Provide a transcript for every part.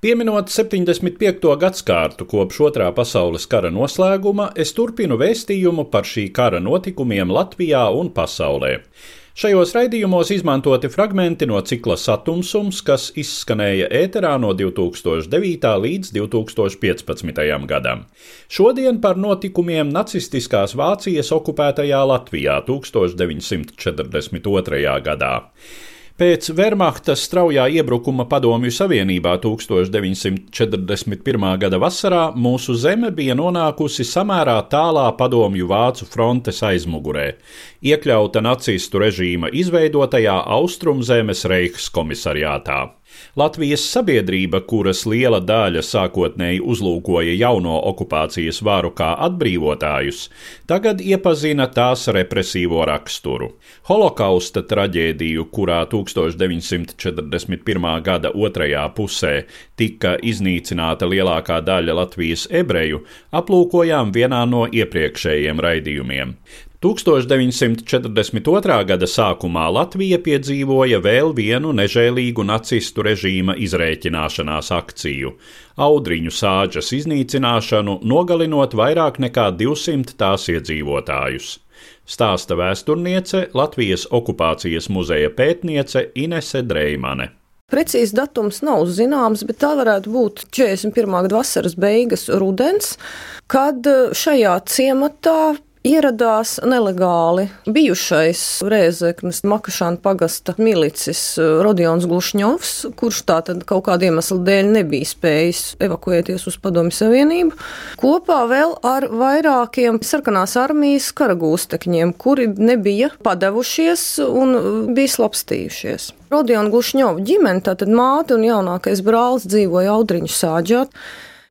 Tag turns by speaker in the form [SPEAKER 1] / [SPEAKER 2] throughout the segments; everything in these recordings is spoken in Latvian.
[SPEAKER 1] Pieminot 75. gadsimtu kopš otrā pasaules kara noslēguma, es turpinu vēstījumu par šī kara notikumiem Latvijā un pasaulē. Šajos raidījumos izmantoti fragmenti no cikla Satumsums, kas izskanēja ēterā no 2009. līdz 2015. gadam. Šodien par notikumiem nacistiskās Vācijas okupētajā Latvijā 1942. gadā. Pēc Wehrmachta straujā iebrukuma Padomju Savienībā 1941. gada vasarā mūsu zeme bija nonākusi samērā tālā Padomju Vācu frontes aizmugurē, iekļauta nacistu režīma izveidotajā Austrumzemes Reichs komisariātā. Latvijas sabiedrība, kuras liela daļa sākotnēji uzlūkoja jauno okupācijas varu kā atbrīvotājus, tagad iepazina tās represīvo raksturu. Holokausta traģēdiju, kurā 1941. gada otrajā pusē tika iznīcināta lielākā daļa Latvijas ebreju, aplūkojām vienā no iepriekšējiem raidījumiem. 1942. gada sākumā Latvija piedzīvoja vēl vienu nežēlīgu nacistu režīma izrēķināšanās akciju - audriņu sāģas iznīcināšanu, nogalinot vairāk nekā 200 tās iedzīvotājus. Stāsta vēsturniece, Latvijas okupācijas muzeja pētniece Inese Dreimane.
[SPEAKER 2] Precīzi datums nav zināms, bet tā varētu būt 41. gada vasaras beigas, rudens, kad šajā ciematā ieradās nelegāli bijušais Rēzeknas Makašāna pagasta milicis uh, Rodions Glušņovs, kurš tātad kaut kāda iemesla dēļ nebija spējis evakuēties uz Padomju Savienību, kopā vēl ar vairākiem sarkanās armijas karagūstekņiem, kuri nebija padevušies un bija slapstījušies. Rodiona Glušņova ģimene, tātad māte un jaunākais brālis dzīvoja Audriņu sāģā,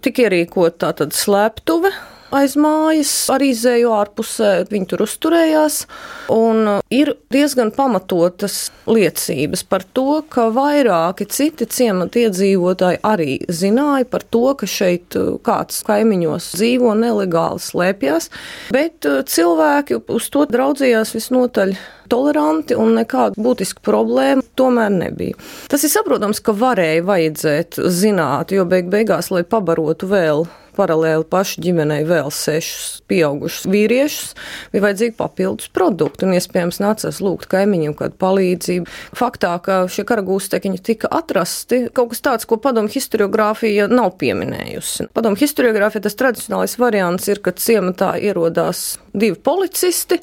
[SPEAKER 2] tika ierīkota tātad slēptuve, aiz mājas, arī izēju ārpusē. Viņi tur uzturējās. Uh, ir diezgan pamatotas liecības par to, ka vairāki citi ciemata iedzīvotāji arī zināja par to, ka šeit uh, kāds kaimiņos dzīvo nelegāli slēpjas, bet uh, cilvēki uz to draudzījās visnotaļ toleranti un nekāda būtiska problēma tomēr nebija. Tas ir saprotams, ka varēja vajadzēt zināt, jo beig beigās, lai pabarotu vēl paralēli pašu ģimenei vēl sešus pieaugušus vīriešus, bija vajadzīgi papildus produkti, un iespējams nācās lūgt kaimiņiem kādu palīdzību. Faktā, ka šie karagūstekiņi tika atrasti, kaut kas tāds, ko padomu historiografija nav pieminējusi. Padomu historiografija tas tradicionālais variants ir, ka ciematā ierodās divi policisti,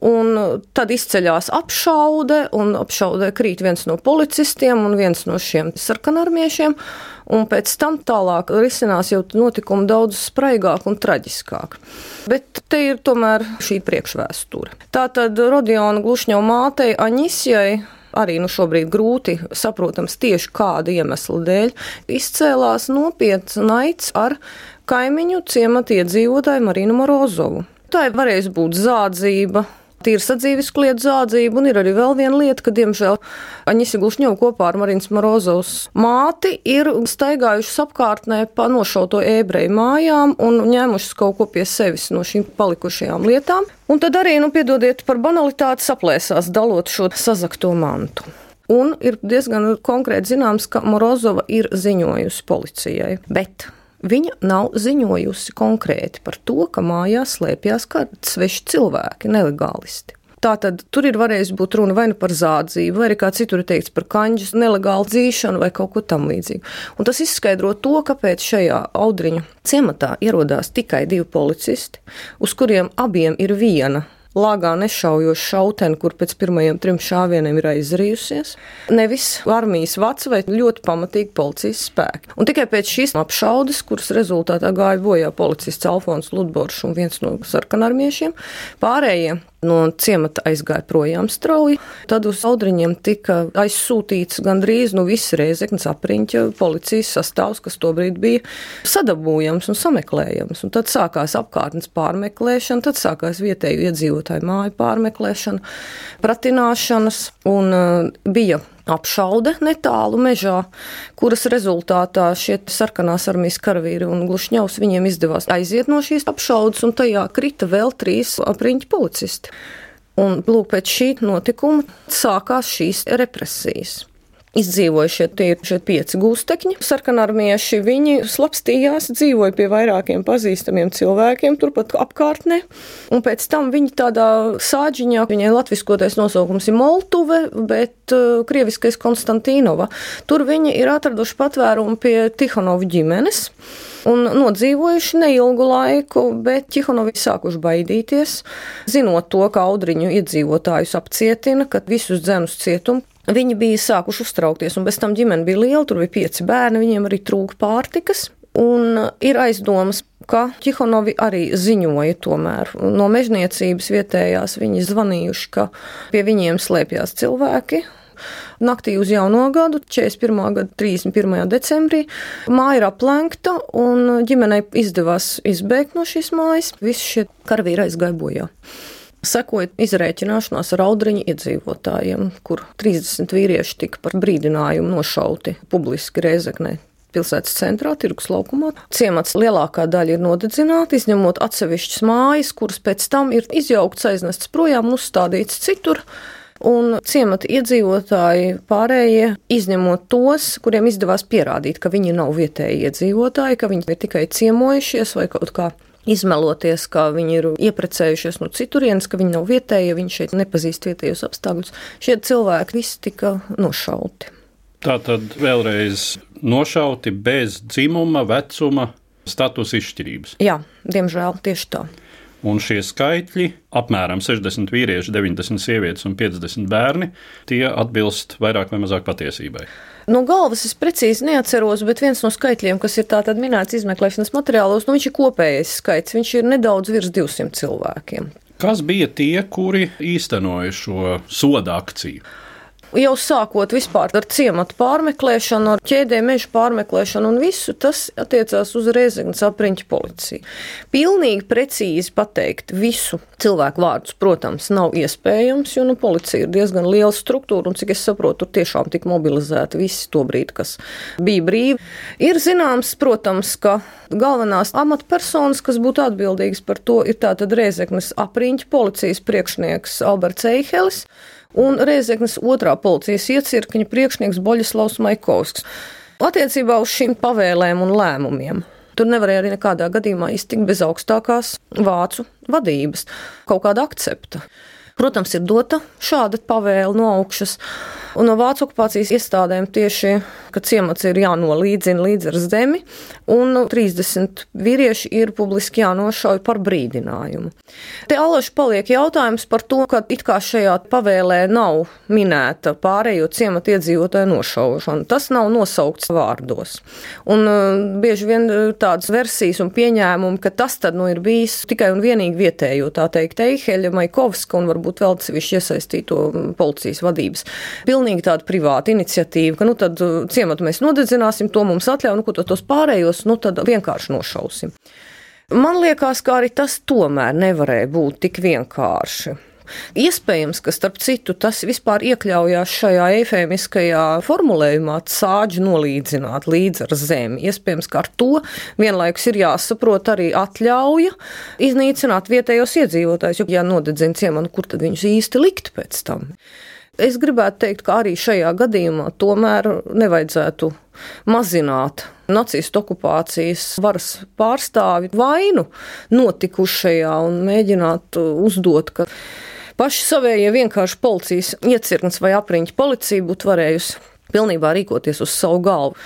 [SPEAKER 2] Un tad izceļās apšaude, un apšaudē krīt viens no policistiem un viens no šiem sarkanarmiešiem un pēc tam tālāk risinās jau notikumi daudz spraigāk un traģiskāk. Bet te ir tomēr šī priekšvēsture. Tātad Rodiona Glušņo mātei Aņisjai arī nu šobrīd grūti saprotams tieši kāda iemesla dēļ, izcēlās nopietns naids ar kaimiņu ciemata iedzīvotāju Marinu Morozovu. Tā ir varējusi būt zādzība, tīra sadzīves klietu zādzību, un ir arī vēl viena lieta, ka, diemžēl, Aņisi Glušņova kopā ar Marijas Morozovas māti ir staigājušas apkārtnē pa nošauto ebreju mājām un ņēmušas kaut ko pie sevis no šīm palikušajām lietām. Un tad arī, nu, piedodiet par banalitāti, saplēsās dalot šo sazakto mantu. Un ir diezgan konkrēti zināms, ka Morozova ir ziņojusi policijai. Bet Viņa nav ziņojusi konkrēti par to, ka mājās slēpjas kādi sveši cilvēki, nelegālisti. Tātad tur ir varējis būt runa vai nu par zādzību, vai arī kā citur ir teikts par kanģus, nelegālu dzīšanu vai kaut ko tam līdzīgu. Un tas izskaidro to, kāpēc šajā audriņu ciematā ierodās tikai divi policisti, uz kuriem abiem ir viena lāgā nešaujoša šautene, kur pēc pirmajiem trim šāvieniem ir aizrījusies. Nevis armijas vats vai ļoti pamatīgi policijas spēki. Un tikai pēc šīs apšaudes, kuras rezultātā gāja bojā policists Alfons Ludboršs un viens no sarkanarmiešiem, pārējie no ciemata aizgāja projām strauji. Tad uz audriņiem tika aizsūtīts gandrīz nu, viss reizeknas apriņķa policijas sastāvs, kas tobrīd bija sadabūjams un sameklējams. Un tad sākās apkārtnes pārmeklēšana, tad sākās vietēju iedzīvotāju māju pārmeklēšana, pratināšanas un uh, bija apšaude netālu mežā, kuras rezultātā šie sarkanās armijas karavīri un glušņaus viņiem izdevās aiziet no šīs apšaudes, un tajā krita vēl trīs apriņķi policisti. Un lūk, pēc šī notikuma sākās šīs represijas izdzīvojušie tie ir šie pieci gūstekņi. Sarkanarmieši viņi slapstījās, dzīvoja pie vairākiem pazīstamiem cilvēkiem turpat apkārtnē, un pēc tam viņi tādā sāģiņā, viņai latviskotais nosaukums ir Moltuve, bet uh, krieviskais Konstantīnova. Tur viņi ir atraduši patvērumu pie Tihonovu ģimenes. Un nodzīvojuši neilgu laiku, bet Čihanovi sākuši baidīties, zinot to, ka audriņu iedzīvotājus apcietina, ka visus dzenus cietumu Viņi bija sākuši uztraukties, un bez tam ģimene bija liela, tur bija pieci bērni, viņiem arī trūka pārtikas. Un ir aizdomas, ka Čihonovi arī ziņoja tomēr no mežniecības vietējās. Viņi zvanījuši, ka pie viņiem slēpjas cilvēki, naktī uz jauno gadu, 41. gada 31. decembrī. Māja ir aplenkta un ģimenei izdevās izbēgt no šīs mājas. Visi šie karavīri aizgāja bojā. Sekoja izrēķināšanās ar audriņu iedzīvotājiem, kur 30 vīrieši tika par brīdinājumu nošauti publiski Reizeknē. Pilsētas centrā, tirgus laukumā. Ciemats lielākā daļa ir nodedzināta, izņemot atsevišķas mājas, kuras pēc tam ir izjauktas, aiznestas projām un uzstādītas citur. Un ciemata iedzīvotāji pārējie, izņemot tos, kuriem izdevās pierādīt, ka viņi nav vietēji iedzīvotāji, ka viņi ir tikai ciemojušies vai kaut kā izmeloties, ka viņi ir ieprecējušies no citurienes, ka viņi nav vietēji, ja viņi šeit nepazīst vietējos apstākļus. Šie cilvēki visi tika nošauti.
[SPEAKER 1] Tā tad vēlreiz nošauti bez dzimuma, vecuma, status izšķirības.
[SPEAKER 2] Jā, diemžēl tieši tā.
[SPEAKER 1] Un šie skaitļi, apmēram 60 vīrieši, 90 sievietes un 50 bērni, tie atbilst vairāk vai mazāk patiesībai.
[SPEAKER 2] No galvas es precīzi neatceros, bet viens no skaitļiem, kas ir tātad minēts izmeklēšanas materiālos, nu viņš ir kopējais skaits. Viņš ir nedaudz virs 200 cilvēkiem.
[SPEAKER 1] Kas bija tie, kuri īstenoja šo soda akciju?
[SPEAKER 2] Jau sākot ar ciematu pārmeklēšanu, ar ķēdēm mežu pārmeklēšanu un visu, tas attiecās uz Reizeknas apriņķa policiju. Pilnīgi precīzi pateikt visu cilvēku vārdus, protams, nav iespējams, jo nu, policija ir diezgan liela struktūra un, cik es saprotu, tur tiešām tika mobilizēti visi to brīdi, kas bija brīvi. Ir zināms, protams, ka galvenās amatpersonas, kas būtu atbildīgas par to, ir tātad Reizeknas apriņķa policijas priekšnieks Alberts Eihelis un Reizeknas otrā policijas iecirkņa priekšnieks Boļislavs Maikovskis. Attiecībā uz šīm pavēlēm un lēmumiem. Tur nevarēja arī nekādā gadījumā iztikt bez augstākās vācu vadības, kaut kāda akcepta. Protams, ir dota šāda pavēle no augšas, un no vācu okupācijas iestādēm tieši, ka ciemats ir jānolīdzina līdz ar zemi, un 30 vīrieši ir publiski jānošauj par brīdinājumu. Te alaši paliek jautājums par to, ka it kā šajā pavēlē nav minēta pārējo ciematu iedzīvotāju nošaušana. Tas nav nosaukts vārdos. Un uh, bieži vien tādas versijas un pieņēmumi, ka tas tad nu ir bijis tikai un vienīgi vietējo, tā teikt, Eiheļa, Maikovska un varbūt vēl sevišķi iesaistīto policijas vadības. Pilnīgi tāda privāta iniciatīva, ka nu tad uh, ciematu mēs nodedzināsim, to mums atļauj, nu ko tad tos pārējos, nu tad vienkārši nošausim. Man liekas, ka arī tas tomēr nevarēja būt tik vienkārši. Iespējams, ka starp citu tas vispār iekļaujās šajā eifēmiskajā formulējumā, sāģi nolīdzināt līdz ar zemi. Iespējams, ka ar to vienlaikus ir jāsaprot arī atļauja iznīcināt vietējos iedzīvotājus, jo, ja nodedzina ciemanu, kur tad viņus īsti likt pēc tam? Es gribētu teikt, ka arī šajā gadījumā tomēr nevajadzētu mazināt nacistu okupācijas varas pārstāvi vainu notikušajā un mēģināt uzdot, ka paši savējie vienkārši policijas iecirknis vai apriņķa policija būtu varējusi pilnībā rīkoties uz savu galvu.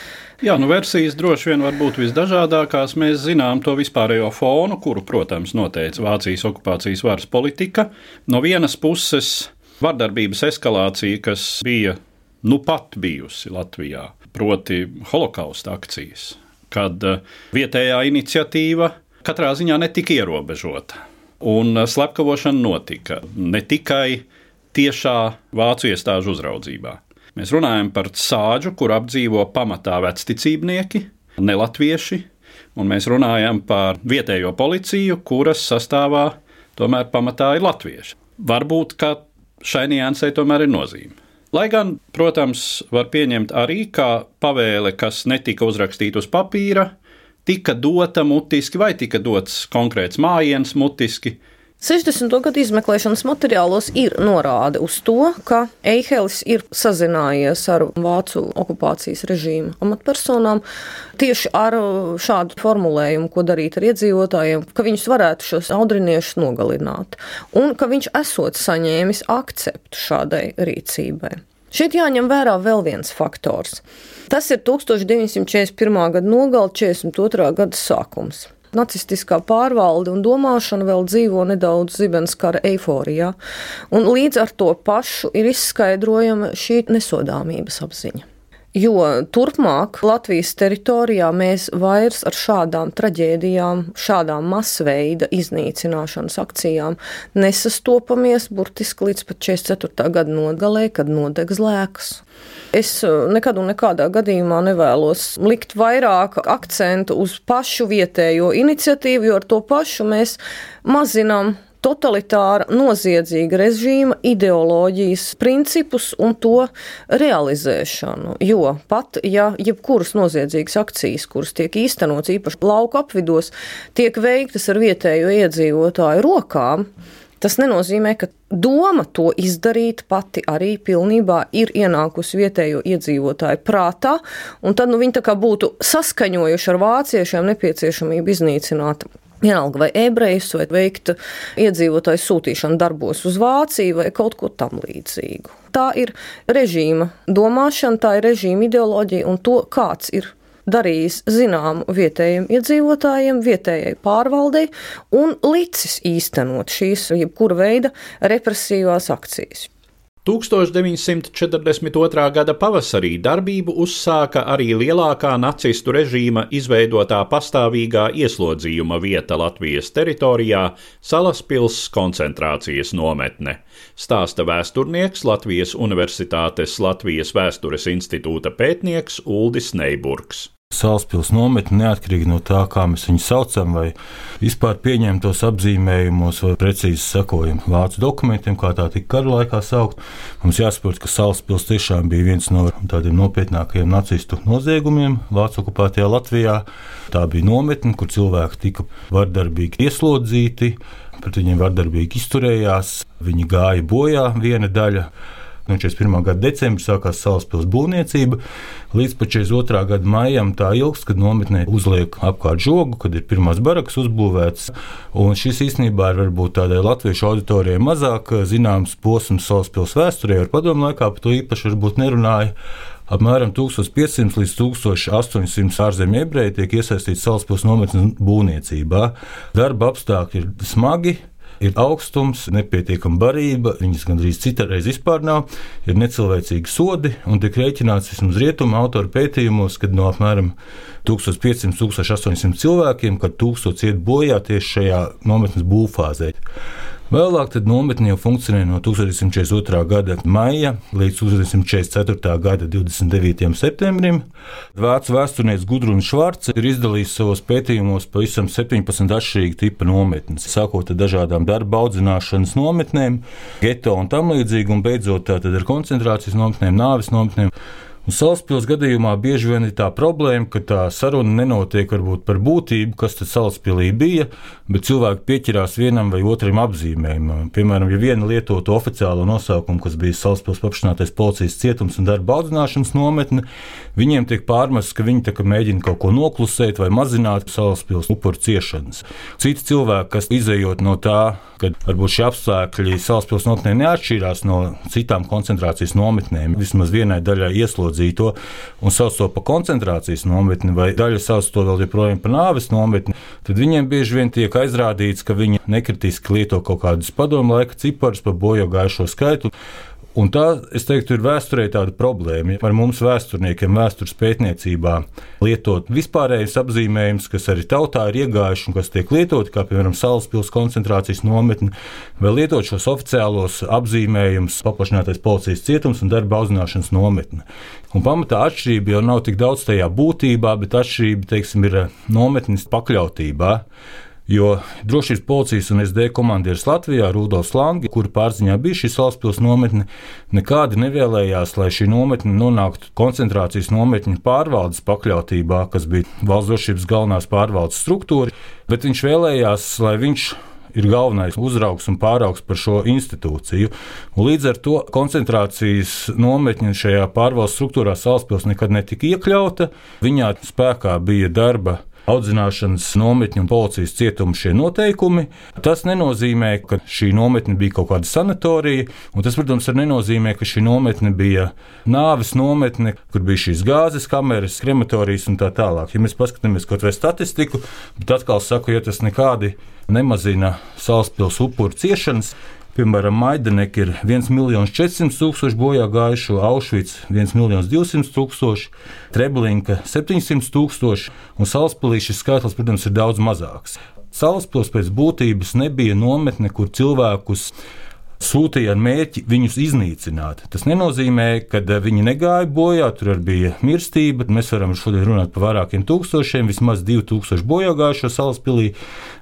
[SPEAKER 1] Jā, nu versijas droši vien var būt visdažādākās. Mēs zinām to vispārējo fonu, kuru, protams, noteica Vācijas okupācijas varas politika. No vienas puses, vardarbības eskalācija, kas bija nu pat bijusi Latvijā, proti, holokausta akcijas, kad eh, vietējā iniciatīva katrā ziņā netika ierobežota. Un eh, slepkavošana notika ne tikai tiešā vācu iestāžu uzraudzībā. Mēs runājam par sāģu, kur apdzīvo pamatā vecticībnieki, nelatvieši, un mēs runājam par vietējo policiju, kuras sastāvā tomēr pamatā ir latvieši. Varbūt, ka šai niansai tomēr ir nozīme. Lai gan, protams, var pieņemt arī kā pavēle, kas netika uzrakstīta uz papīra, tika dota mutiski vai tika dots konkrēts mājiens mutiski,
[SPEAKER 2] 60. gadu izmeklēšanas materiālos ir norāde uz to, ka Eihelis ir sazinājies ar vācu okupācijas režīmu amatpersonām tieši ar šādu formulējumu, ko darīt ar iedzīvotājiem, ka viņus varētu šos audriniešus nogalināt, un ka viņš esot saņēmis akceptu šādai rīcībai. Šeit jāņem vērā vēl viens faktors. Tas ir 1941. gada nogala, 42. gada sākums nacistiskā pārvalde un domāšana vēl dzīvo nedaudz zibenskara eiforijā, un līdz ar to pašu ir izskaidrojama šī nesodāmības apziņa. Jo turpmāk Latvijas teritorijā mēs vairs ar šādām traģēdijām, šādām masveida iznīcināšanas akcijām nesastopamies burtiski līdz pat 44. gada nogalē, kad nodegs lēkas. Es uh, nekad un nekādā gadījumā nevēlos likt vairāk akcentu uz pašu vietējo iniciatīvu, jo ar to pašu mēs mazinām totalitāra, noziedzīga režīma ideoloģijas principus un to realizēšanu. Jo pat ja jebkuras noziedzīgas akcijas, kuras tiek īstenots īpaši lauku apvidos, tiek veiktas ar vietējo iedzīvotāju rokām, Tas nenozīmē, ka doma to izdarīt pati arī pilnībā ir ienākusi vietējo iedzīvotāju prātā, un tad nu, viņi būtu saskaņojuši ar vāciešiem nepieciešamību iznīcināt vienalga vai ebrejus, vai veikt iedzīvotāju sūtīšanu darbos uz Vāciju vai kaut ko tam līdzīgu. Tā ir režīma domāšana, tā ir režīma ideoloģija un to, kāds ir darījis zināmu vietējiem iedzīvotājiem, vietējai pārvaldei un licis īstenot šīs jebkura veida represīvās akcijas.
[SPEAKER 1] 1942. gada pavasarī darbību uzsāka arī lielākā nacistu režīma izveidotā pastāvīgā ieslodzījuma vieta Latvijas teritorijā - Salaspils koncentrācijas nometne, stāsta vēsturnieks Latvijas Universitātes Latvijas vēstures institūta pētnieks Uldis Neiburgs.
[SPEAKER 3] Salaspils nometni, neatkarīgi no tā, kā mēs viņu saucam, vai vispār pieņemtos apzīmējumos, vai precīzi sekojam vācu dokumentiem, kā tā tika kara laikā saukt. Mums jāsaprot, ka Salaspils tiešām bija viens no tādiem nopietnākajiem nacistu noziegumiem Vācu okupētajā Latvijā. Tā bija nometne, kur cilvēki tika vardarbīgi ieslodzīti, pret viņiem vardarbīgi izturējās, viņi gāja bojā viena daļa. No 41. gada decembra sākās salaspils būvniecība. Līdz 42. gada maijam tā ilgs, kad nometnē uzliek apkārt žogu, kad ir pirmās barakas uzbūvētas. Un šis īstenībā ir varbūt tādai latviešu auditorijai mazāk zināms posms salaspils vēsturē, ar padomu laikā par to īpaši varbūt nerunāja. Apmēram 1500 līdz 1800 ārzemju ebreji tiek iesaistīti Salaspils nometnes būvniecībā. Darba apstākļi ir smagi, ir augstums, nepietiekama barība, viņas gandrīz citreiz vispār nav, ir necilvēcīgi sodi un tiek rēķināts vismaz rietumu autoru pētījumos, kad no apmēram 1500-1800 cilvēkiem, kad 1000 iet bojā tieši šajā nometnes būvfāzē. Vēlāk nometne jau funkcionē no 1942. gada maija līdz 1944. gada 29. septembrim. Vācu vēsturnieks Gudruns Švarts ir izdarījis savos pētījumos pavisam 17 atšķirīgu tipu nometnes, sākot ar dažādām darba audzināšanas nometnēm, geto un tam līdzīgi, un beidzot ar koncentrācijas nometnēm, nāves nometnēm. Un Salaspils gadījumā bieži vien ir tā problēma, ka tā saruna nenotiek varbūt par būtību, kas tad Salaspilī bija, bet cilvēki pieķerās vienam vai otram apzīmējumam. Piemēram, ja viena lietotu oficiālo nosaukumu, kas bija Salaspils paplašinātais policijas cietums un darba audzināšanas nometne, viņiem tiek pārmests, ka viņi mēģina kaut ko noklusēt vai mazināt Salaspils upuru ciešanas. Citi cilvēki, kas izējot no tā, ka varbūt šie apstākļi Salaspils nometnē neatšķīrās no citām koncentrācijas nometnēm, vismaz vienai daļai ieslodzītiem ieslodzīto un sauc to par koncentrācijas nometni, vai daļa sauc to vēl joprojām par nāves nometni, tad viņiem bieži vien tiek aizrādīts, ka viņi nekritiski lieto kaut kādus padomu laika ciparus par bojā gājušo skaitu. Un tā, es teiktu, ir vēsturē tāda problēma. Par mums, vēsturniekiem, vēstures pētniecībā, lietot vispārējais apzīmējums, kas arī tautā ir iegājuši un kas tiek lietoti, kā piemēram Salaspils koncentrācijas nometne, vai lietot šos oficiālos apzīmējumus, paplašinātais policijas cietums un darba audzināšanas nometne. Un pamatā atšķirība jau nav tik daudz tajā būtībā, bet atšķirība, teiksim, ir nometnes pakļautībā. Jo drošības policijas un SD komandieris Latvijā, Rudolfs Langi, kur pārziņā bija šī Salaspils nometne, nekādi nevēlējās, lai šī nometne nonāktu koncentrācijas nometņu pārvaldes pakļautībā, kas bija valsts drošības galvenās pārvaldes struktūra, bet viņš vēlējās, lai viņš ir galvenais uzraugs un pāraugs par šo institūciju. Un līdz ar to koncentrācijas nometņa šajā pārvaldes struktūrā Salaspils nekad netika iekļauta. Viņā spēkā bija darba audzināšanas nometņu un policijas cietumu šie noteikumi. Tas nenozīmē, ka šī nometne bija kaut kāda sanatorija, un tas, protams, arī nenozīmē, ka šī nometne bija nāves nometne, kur bija šīs gāzes kameras, krematorijas un tā tālāk. Ja mēs paskatāmies kaut vai statistiku, tad atkal saku, ja tas nekādi nemazina Salaspils upuru ciešanas, Piemēram, Maideneka ir 1 400 000 bojā gājušo, Auschwitz 1 200 000, Treblinka 700 000 un Salaspēlī šis skaitlis, protams, ir daudz mazāks. Salaspils pēc būtības nebija nometne, kur cilvēkus sūtīja ar mērķi viņus iznīcināt. Tas nenozīmē, ka eh, viņi negāja bojā, tur bija mirstība. Mēs varam šodien runāt par vairākiem tūkstošiem, vismaz 2000 bojā gājušo salaspīlī,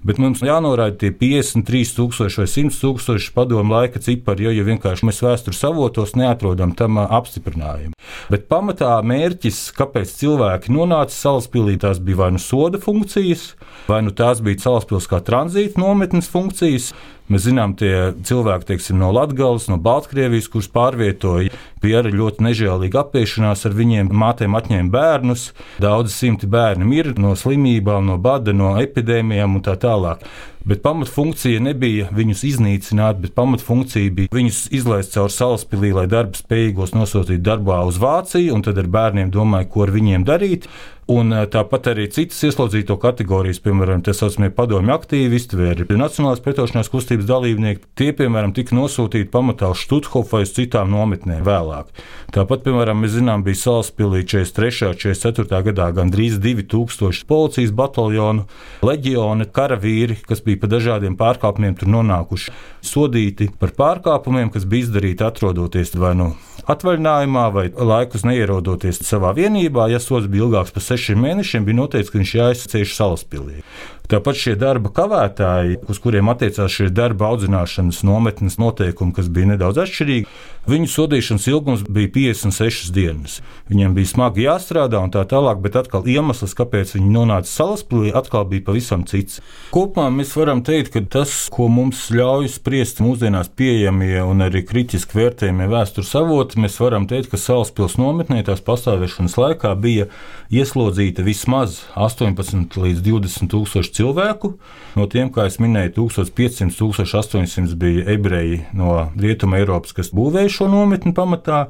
[SPEAKER 3] bet mums jānorāda tie 53,000 vai 100,000 padomu laika cipari, jo ja vienkārši mēs vēstures avotos neatrodam tam eh, apstiprinājumu. Bet pamatā mērķis, kāpēc cilvēki nonāca salaspīlī, tās bija vai nu soda funkcijas, vai nu tās bija salaspils kā tranzīta nometnes funkcijas. Mēs zinām, tie cilvēki teiksim, no Latvijas, no Baltkrievijas, kurus pārvietoja, bija arī ļoti nežēlīga apiešanās ar viņiem. Mātēm atņēma bērnus, daudzi simti bērni mirra no slimībām, no bada, no epidēmijām un tā tālāk. Bet pamatfunkcija nebija viņus iznīcināt, bet pamatfunkcija bija viņus izlaist caur salaspīlī, lai darba spējīgos nosūtītu darbā uz Vāciju, un tad ar bērniem domāja, ko ar viņiem darīt. Un eh, tāpat arī citas ieslodzīto kategorijas, piemēram, tā saucamie padomju aktīvisti vai Nacionālās pretošanās kustības dalībnieki, tie, piemēram, tika nosūtīti pamatā uz Stuthofu vai uz citām nometnēm vēlāk. Tāpat, piemēram, mēs zinām, bija Salaspīlī 43. un 44. gadā gandrīz 2000 policijas bataljonu, leģioni, karavīri, kas bija pa dažādiem pārkāpumiem tur nonākuši, sodīti par pārkāpumiem, kas bija izdarīti atrodoties vai nu atvaļinājumā vai laikus neierodoties savā vienībā. Ja sots bija ilgāks par sešiem mēnešiem, bija noteikts, ka viņš jāizcieš salaspīlī. Tāpat šie darba kavētāji, uz kuriem attiecās šie darba audzināšanas nometnes noteikumi, kas bija nedaudz atšķirīgi, viņu sodīšanas ilgums bija 56 dienas. Viņiem bija smagi jāstrādā un tā tālāk, bet atkal iemesls, kāpēc viņi nonāca salaspīlī, atkal bija pavisam cits. Kopumā mēs varam teikt, ka tas, ko mums ļauj spriest mūsdienās pieejamie un arī kritiski vērtējamie vēstures avoti, mēs varam teikt, ka salaspils nometnē tās pastāvēšanas laikā bija ieslodzīta vismaz 18 līdz 20 tūkstoši cilvēku. No tiem, kā jau minēju, 1500, 1800 bija ebreji no Rietuma Eiropas, kas būvēja šo nometni pamatā.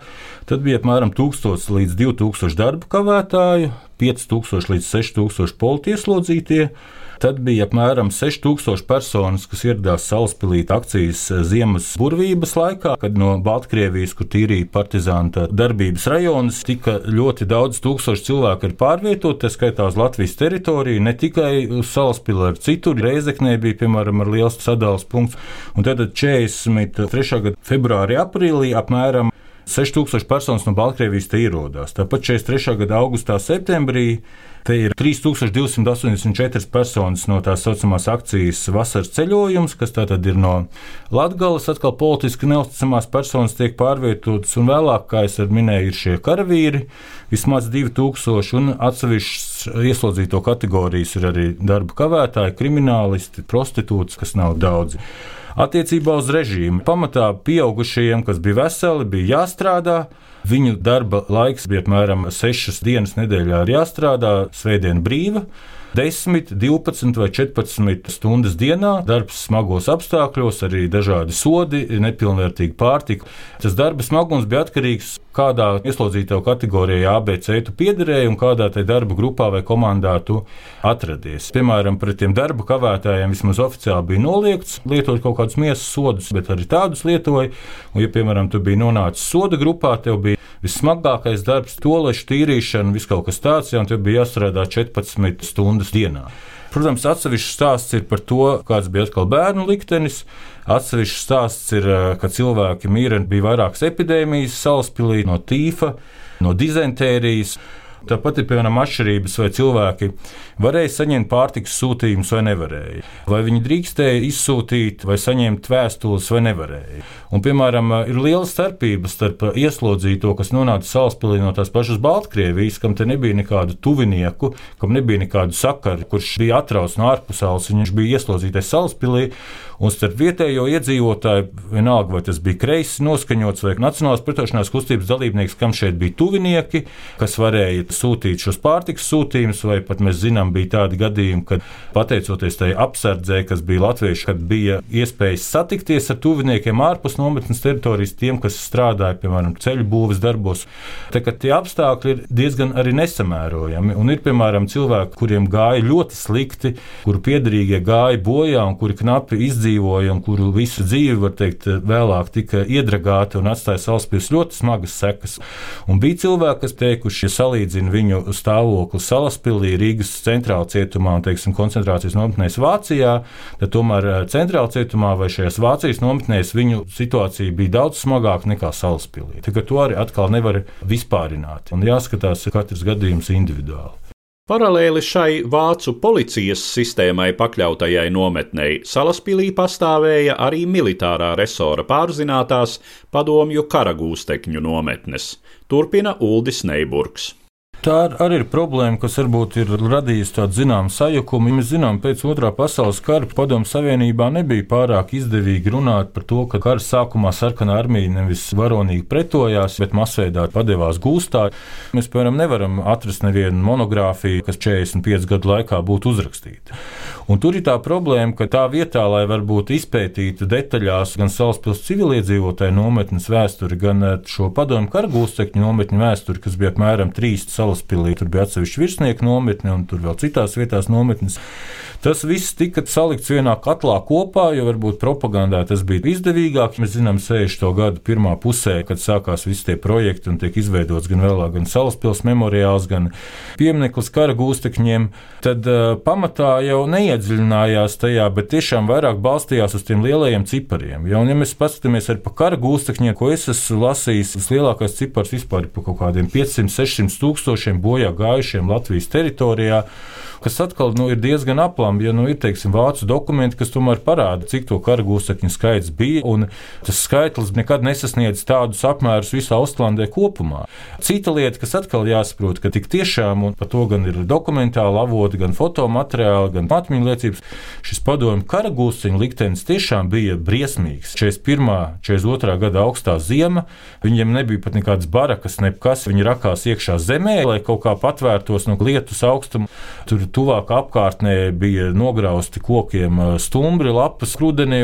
[SPEAKER 3] Tad bija apmēram 1000 līdz 2000 darba kavētāju, 5000 līdz 6000 politieslodzītie. Tad bija apmēram 6000 personas, kas ieradās Salaspīlī akcijas eh, ziemas burvības laikā, kad no Baltkrievijas, kur tīrīja partizāna darbības rajonus, tika ļoti daudz tūkstošu cilvēku ir pārvietoti, tā skaitā uz Latvijas teritoriju, ne tikai uz Salaspīli, ar citur. Reizeknē bija, piemēram, liels sadales punkts. Un tad 43. gada februārī, aprīlī apmēram 6000 personas no Baltkrievijas te ierodās. Tāpat 43. gada augustā, septembrī Te ir 3284 personas no tās saucamās akcijas vasaras ceļojums, kas tātad ir no Latvijas. Atkal politiski neusticamās personas tiek pārvietotas, un vēlāk, kā es minēju, ir šie karavīri, vismaz 2000, un atsevišķas ieslodzīto kategorijas ir arī darba kavētāji, kriminālisti, prostitūts, kas nav daudzi. Attiecībā uz režīmu pamatā pieaugušajiem, kas bija veseli, bija jāstrādā. Viņu darba laiks bija apmēram 6 dienas nedēļā, ir jāstrādā, svētdiena brīva. 10, 12 vai 14 stundas dienā, darbs smagos apstākļos, arī dažādi sodi, nepilnvērtīga pārtika. Tas darba smagums bija atkarīgs no kādā ieslodzīto kategorijā ABC tu piederēji un kādā te darba grupā vai komandā tu atradies. Piemēram, pret tiem darba kavētājiem vismaz oficiāli bija noliegts lietot kaut kādus miesas sodus, bet arī tādus lietoja. Un, ja, piemēram, tu biji nonācis soda grupā, tev bija vissmagākais darbs, tolešu tīrīšana, viss kaut kas tāds, ja, un tev bija jāstrādā 14 stundas dienā. Protams, atsevišķs stāsts ir par to, kāds bija atkal bērnu liktenis. Atsevišķs stāsts ir, eh, ka cilvēki mīra, bija vairākas epidēmijas salaspīlī no tīfa, no dizentērijas. Tāpat ir piemēram atšķirības, vai cilvēki varēja saņemt pārtikas sūtījumus vai nevarēja. Vai viņi drīkstēja izsūtīt vai saņemt vēstules vai nevarēja. Un, piemēram, ir liela starpība starp ieslodzīto, kas nonāca salaspīlī no tās pašas Baltkrievijas, kam te nebija nekādu tuvinieku, kam nebija nekādu sakaru, kurš bija atrauts no ārpusaules, viņš bija ieslodzītais salaspīlī. Un starp vietējo iedzīvotāju, vienalga vai tas bija kreisi noskaņots vai Nacionālās pretošanās kustības dalībnieks, kam šeit bija tuvinieki, kas varēja sūtīt šos pārtikas sūtījumus, vai pat mēs zinām, bija tādi gadījumi, kad pateicoties tai apsardzē, kas bija latvieši, kad bija iespējas satikties ar tuviniekiem ārpus nometnes teritorijas, tiem, kas strādāja, piemēram, ceļu būves darbos. Tā tie apstākļi ir diezgan arī nesamērojami. Un ir, piemēram, cilvēki, kuriem gāja ļoti slikti, kuru piedarīgie gāja bojā un kuri knapi izdzīvoja izdzīvoja un kuru visu dzīvi, var teikt, vēlāk tika iedragāti un atstāja salaspils ļoti smagas sekas. Un bija cilvēki, kas teikuši, ja salīdzina viņu stāvokli salaspilī, Rīgas centrāla cietumā un, teiksim, koncentrācijas nometnēs Vācijā, tad tomēr eh, centrāla cietumā vai šajās Vācijas nometnēs viņu situācija bija daudz smagāka nekā salaspilī. Kā to arī atkal nevar vispārināt. Un jāskatās katrs gadījums individuāli.
[SPEAKER 1] Paralēli šai vācu policijas sistēmai pakļautajai nometnei Salaspīlī pastāvēja arī militārā resora pārzinātās padomju karagūstekņu nometnes, turpina Uldis Neiburgs.
[SPEAKER 3] Tā arī ir problēma, kas varbūt ir radījusi tādu zināmu sajukumu. Mēs zinām, pēc otrā pasaules kara padomu savienībā nebija pārāk izdevīgi runāt par to, ka kara sākumā sarkanā armija nevis varonīgi pretojās, bet masveidā padevās gūstā. Mēs, piemēram, nevaram atrast nevienu monogrāfiju, kas 45 gadu laikā būtu uzrakstīta. Un tur ir tā problēma, ka tā vietā, lai varbūt izpētītu detaļās gan Salaspils civiliedzīvotāju nometnes vēsturi, gan eh, šo padomu karagūstekņu nometņu vēsturi, kas bija apmēram trīs Salaspilī, tur bija atsevišķi virsnieku nometne un tur vēl citās vietās nometnes. Tas viss tika salikts vienā katlā kopā, jo varbūt propagandā tas bija izdevīgāk. Mēs zinām, 60. gadu pirmā pusē, kad sākās visi tie projekti un tiek izveidots gan vēlāk, gan Salaspils memoriāls, gan piemineklis kara gūstekņiem, tad uh, pamatā jau neiedziļinājās tajā, bet tiešām vairāk balstījās uz tiem lielajiem cipariem. Ja, un, ja mēs paskatāmies arī par kara gūstekņiem, ko es esmu lasījis, vislielākais cipars vispār ir par kaut kādiem 500-600 tūkstošiem bojā gājušiem Latvijas teritorijā kas atkal nu, ir diezgan aplami. Ja nu, ir teiksim, vācu dokumenti, kas tomēr parāda, cik to karagūstekņu skaits bija, un tas skaitlis nekad nesasniedz tādus apmērus visā Ostlandē kopumā. Cita lieta, kas atkal jāsaprot, ka tik tiešām, un par to gan ir dokumentāli avoti, gan fotomateriāli, gan atmiņu liecības, šis padomju karagūstekņu liktenis tiešām bija briesmīgs. 41. 42. gada augstā ziema, viņiem nebija pat nekādas barakas, nekas, viņi rakās iekšā zemē, lai kaut kā patvērtos no lietus augstuma. Tur tuvāk apkārtnē bija nograusti kokiem stumbri, lapas, rudenī.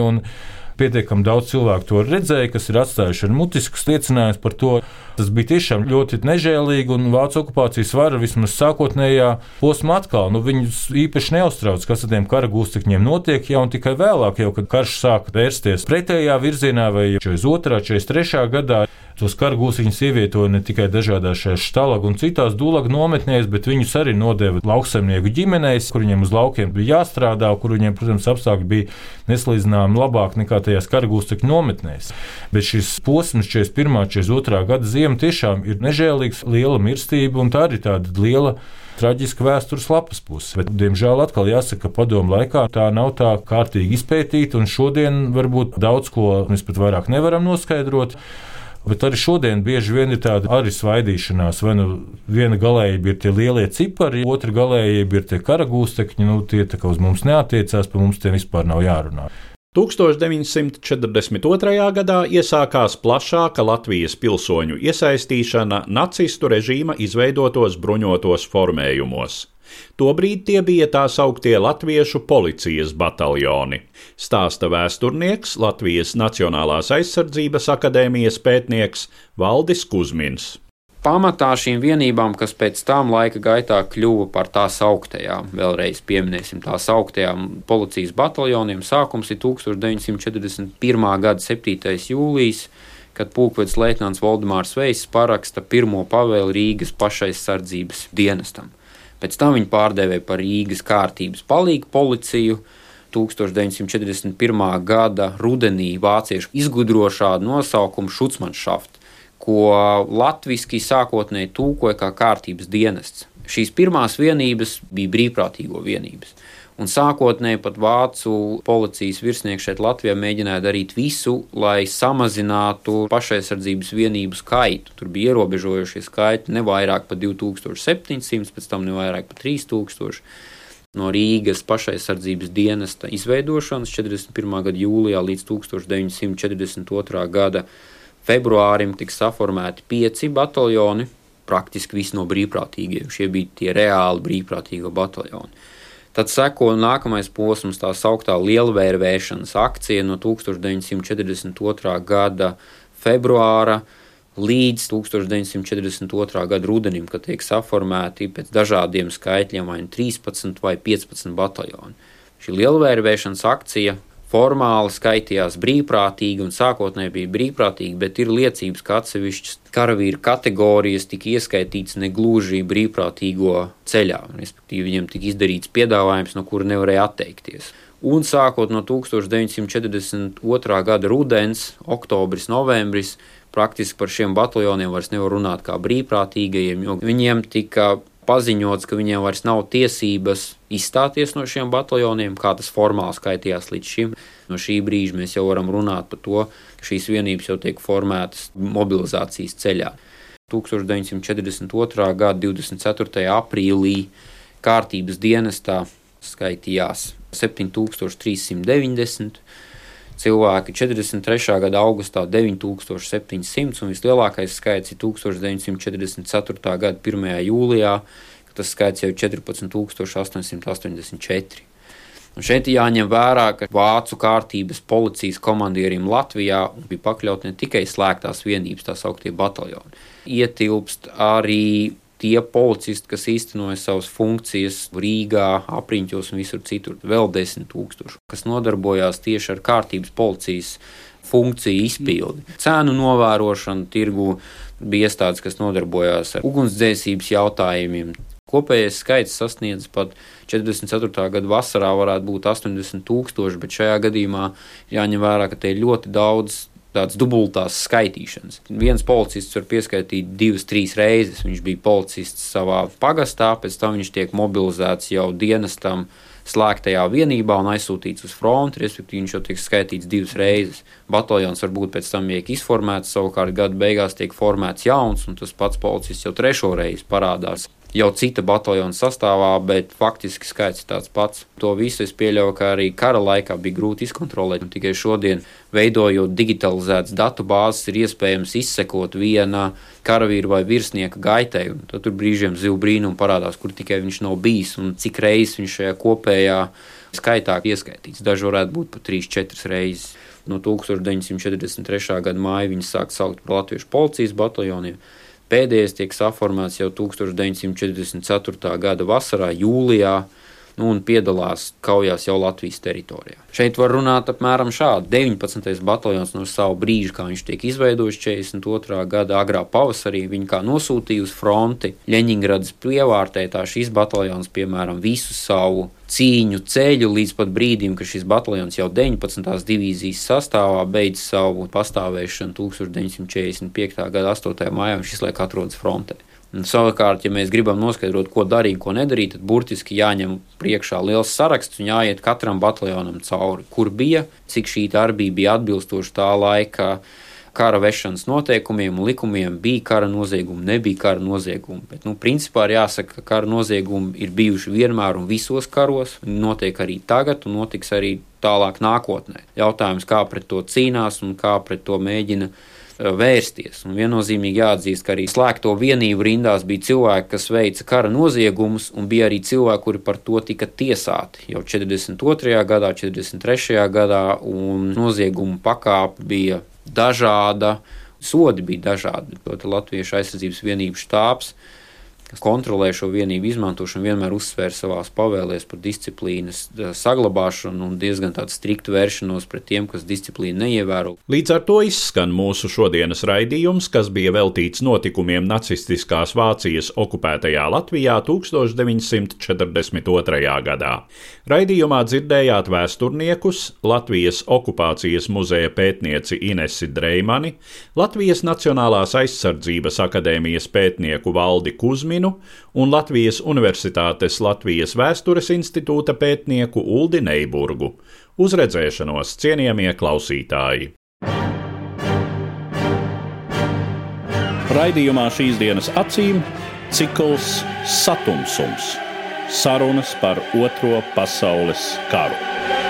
[SPEAKER 3] Pietiekami daudz cilvēku to redzēja, kas ir atstājuši ar mutiskus liecinājumus par to. Tas bija tiešām ļoti nežēlīgi, un vācu okupācijas vara vismaz sākotnējā posmā atkal nu, viņus īpaši neuztrauc, kas ar tiem kara gūstekņiem notiek. Jau tikai vēlāk, jau, kad karš sāka vērsties pretējā virzienā, vai 42. 43. gadā, tos kargūsiņus ievietoja ne tikai dažādās šajās štalagu un citās dūlagu nometnēs, bet viņus arī nodeva lauksaimnieku ģimenēs, kur viņiem uz laukiem bija jāstrādā, kur viņiem, protams, apstākļi bija neslīdzināmi labāk nekā tajās kargūstekņu nometnēs. Bet šis posms 41. un 42. gada ziema tiešām ir nežēlīgs, liela mirstība un tā arī tāda liela traģiska vēstures lapas puse. Bet, diemžēl, atkal jāsaka, ka padomu laikā tā nav tā kārtīgi izpētīta, un šodien varbūt daudz ko mēs pat vairāk nevaram noskaidrot. Bet arī šodien bieži vien ir tāda arī svaidīšanās. Vai nu viena galējība ir tie lielie cipari, otra galējība ir tie karagūstekņi, nu tie tā kā uz mums neatiecās, par mums tiem vispār nav jārunā.
[SPEAKER 1] 1942. gadā iesākās plašāka Latvijas pilsoņu iesaistīšana nacistu režīma izveidotos bruņotos formējumos. Tobrīd tie bija tā sauktie Latviešu policijas bataljoni. Stāsta vēsturnieks, Latvijas Nacionālās aizsardzības akadēmijas pētnieks Valdis Kusmins.
[SPEAKER 4] Pamatā šīm vienībām, kas pēc tam laika gaitā kļuva par tā sauktajām, vēlreiz pieminēsim tā sauktajām policijas bataljoniem, sākums ir 1941. gada 7. jūlijas, kad pulkvedis leitnants Valdemārs Veiss paraksta pirmo pavēli Rīgas pašaizsardzības dienestam. Pēc tam viņu pārdēvēja par Rīgas kārtības palīgu policiju. 1941. gada rudenī vācieši izgudro šādu nosaukumu Šucmanschaft, ko latviešu sākotnēji tūkoja kā kārtības dienests. Šīs pirmās vienības bija brīvprātīgo vienības. Un sākotnēji pat vācu policijas virsnieki šeit Latvijā mēģināja darīt visu, lai samazinātu pašaizsardzības vienību skaitu. Tur bija ierobežojušie skaiti ne vairāk par 2700, pēc tam ne vairāk par 3000 no Rīgas pašaizsardzības dienesta izveidošanas 41. gada jūlijā līdz 1942. gada februārim tika saformēti pieci bataljoni, praktiski visi no brīvprātīgiem. Šie bija tie reāli brīvprātīgo bataljoni. Tad seko nākamais posms, tā sauktā lielvērvēšanas akcija no 1942. gada februāra līdz 1942. gada rudenim, kad tiek saformēti pēc dažādiem skaitļiem vai 13 vai 15 bataljoni. Šī lielvērvēšanas akcija formāli skaitījās brīvprātīgi un sākotnēji bija brīvprātīgi, bet ir liecības, ka atsevišķas karavīru kategorijas tika ieskaitītas negluži brīvprātīgo ceļā, respektīvi viņiem tika izdarīts piedāvājums, no kura nevarēja atteikties. Un sākot no 1942. gada rudens, oktobris, novembris, praktiski par šiem bataljoniem vairs nevar runāt kā brīvprātīgajiem, jo viņiem tika paziņots, ka viņiem vairs nav tiesības izstāties no šiem bataljoniem, kā tas formāli skaitījās līdz šim. No šī brīža mēs jau varam runāt par to, ka šīs vienības jau tiek formētas mobilizācijas ceļā. 1942. gada 24. aprīlī kārtības dienestā skaitījās 7390 cilvēki 43. gada augustā 9700 un vislielākais skaits ir 1944. gada 1. jūlijā, kad tas skaits jau ir 14884. Un šeit jāņem vērā, ka vācu kārtības policijas komandierim Latvijā bija pakļauti ne tikai slēgtās vienības, tā sauktie bataljoni. Ietilpst arī tie policisti, kas īstenoja savas funkcijas Rīgā, apriņķos un visur citur, vēl desmit tūkstoši, kas nodarbojās tieši ar kārtības policijas funkciju izpildi. Cēnu novērošanu tirgu bija iestādes, kas nodarbojās ar ugunsdzēsības jautājumiem. Kopējais skaits sasniedz pat 44. gada vasarā varētu būt 80 tūkstoši, bet šajā gadījumā jāņem vērā, ka te ir ļoti daudz tādas dubultās skaitīšanas. Viens policists var pieskaitīt divas, trīs reizes. Viņš bija policists savā pagastā, pēc tam viņš tiek mobilizēts jau dienestam slēgtajā vienībā un aizsūtīts uz fronti, respektīvi viņš jau tiek skaitīts divas reizes. Bataljons varbūt pēc tam tiek izformēts, savukārt gada beigās tiek formēts jauns, un tas pats policists jau trešo reizi parādās jau cita bataljona sastāvā, bet faktiski skaits ir tāds pats. To visu es pieļauju, ka arī kara laikā bija grūti izkontrolēt. Un tikai šodien, veidojot digitalizētas datu bāzes, ir iespējams izsekot viena karavīra vai virsnieka gaitai. Tad tur brīžiem zivs brīnum parādās, kur tikai viņš nav bijis un cik reizes viņš šajā kopējā skaitā ieskaitīts. Daži varētu būt pat 3-4 reizes. No 1943. gada māja viņi sāk saukt par Latviešu policijas bataljoniem. Pēdējais tiek saformēts jau 1944. gada vasarā, jūlijā, nu, un piedalās kaujās jau Latvijas teritorijā. Šeit var runāt apmēram šādi. 19. bataljons no savu brīžu, kā viņš tiek izveidots 42. gada agrā pavasarī, viņi kā nosūtīja uz fronti Ļeņingradas pievārtē, tā šis bataljons, piemēram, visu savu cīņu ceļu līdz pat brīdim, kad šis bataljons jau 19. divīzijas sastāvā beidz savu pastāvēšanu 1945. gada 8. maijā, un šis laik atrodas frontē. Un savukārt, ja mēs gribam noskaidrot, ko darīt, ko nedarīt, tad burtiski jāņem priekšā liels saraksts un jāiet katram bataljonam cauri, kur bija, cik šī darbība bija atbilstoša tā laika kara vešanas noteikumiem un likumiem, bija kara noziegumi, nebija kara noziegumi. Bet, nu, principā ir jāsaka, ka kara noziegumi ir bijuši vienmēr un visos karos, notiek arī tagad un notiks arī tālāk nākotnē. Jautājums, kā pret to cīnās un kā pret to mēģina vērsties. Un viennozīmīgi jāatzīst, ka arī slēgto vienību rindās bija cilvēki, kas veica kara noziegumus, un bija arī cilvēki, kuri par to tika tiesāti jau 42. gadā, 43. gadā, un noziegumu pakāpe bija dažāda, sodi bija dažādi. Proti, Latviešu aizsardzības vienību štābs kas kontrolē šo vienību izmantošanu, vienmēr uzsver savās pavēlēs par disciplīnas saglabāšanu un diezgan tādu striktu vēršanos pret tiem, kas disciplīnu neievēro.
[SPEAKER 1] Līdz ar to izskan mūsu šodienas raidījums, kas bija veltīts notikumiem nacistiskās Vācijas okupētajā Latvijā 1942. gadā. Raidījumā dzirdējāt vēsturniekus Latvijas okupācijas muzeja pētnieci Inesi Dreimani, Latvijas Nacionālās aizsardzības akadēmijas pētnieku Valdi Kuzmi, Kalninu un Latvijas Universitātes Latvijas Vēstures institūta pētnieku Uldi Neiburgu. Uz redzēšanos, cienījamie klausītāji! Raidījumā šīs dienas acīm cikls Satumsums - sarunas par Otro pasaules karu.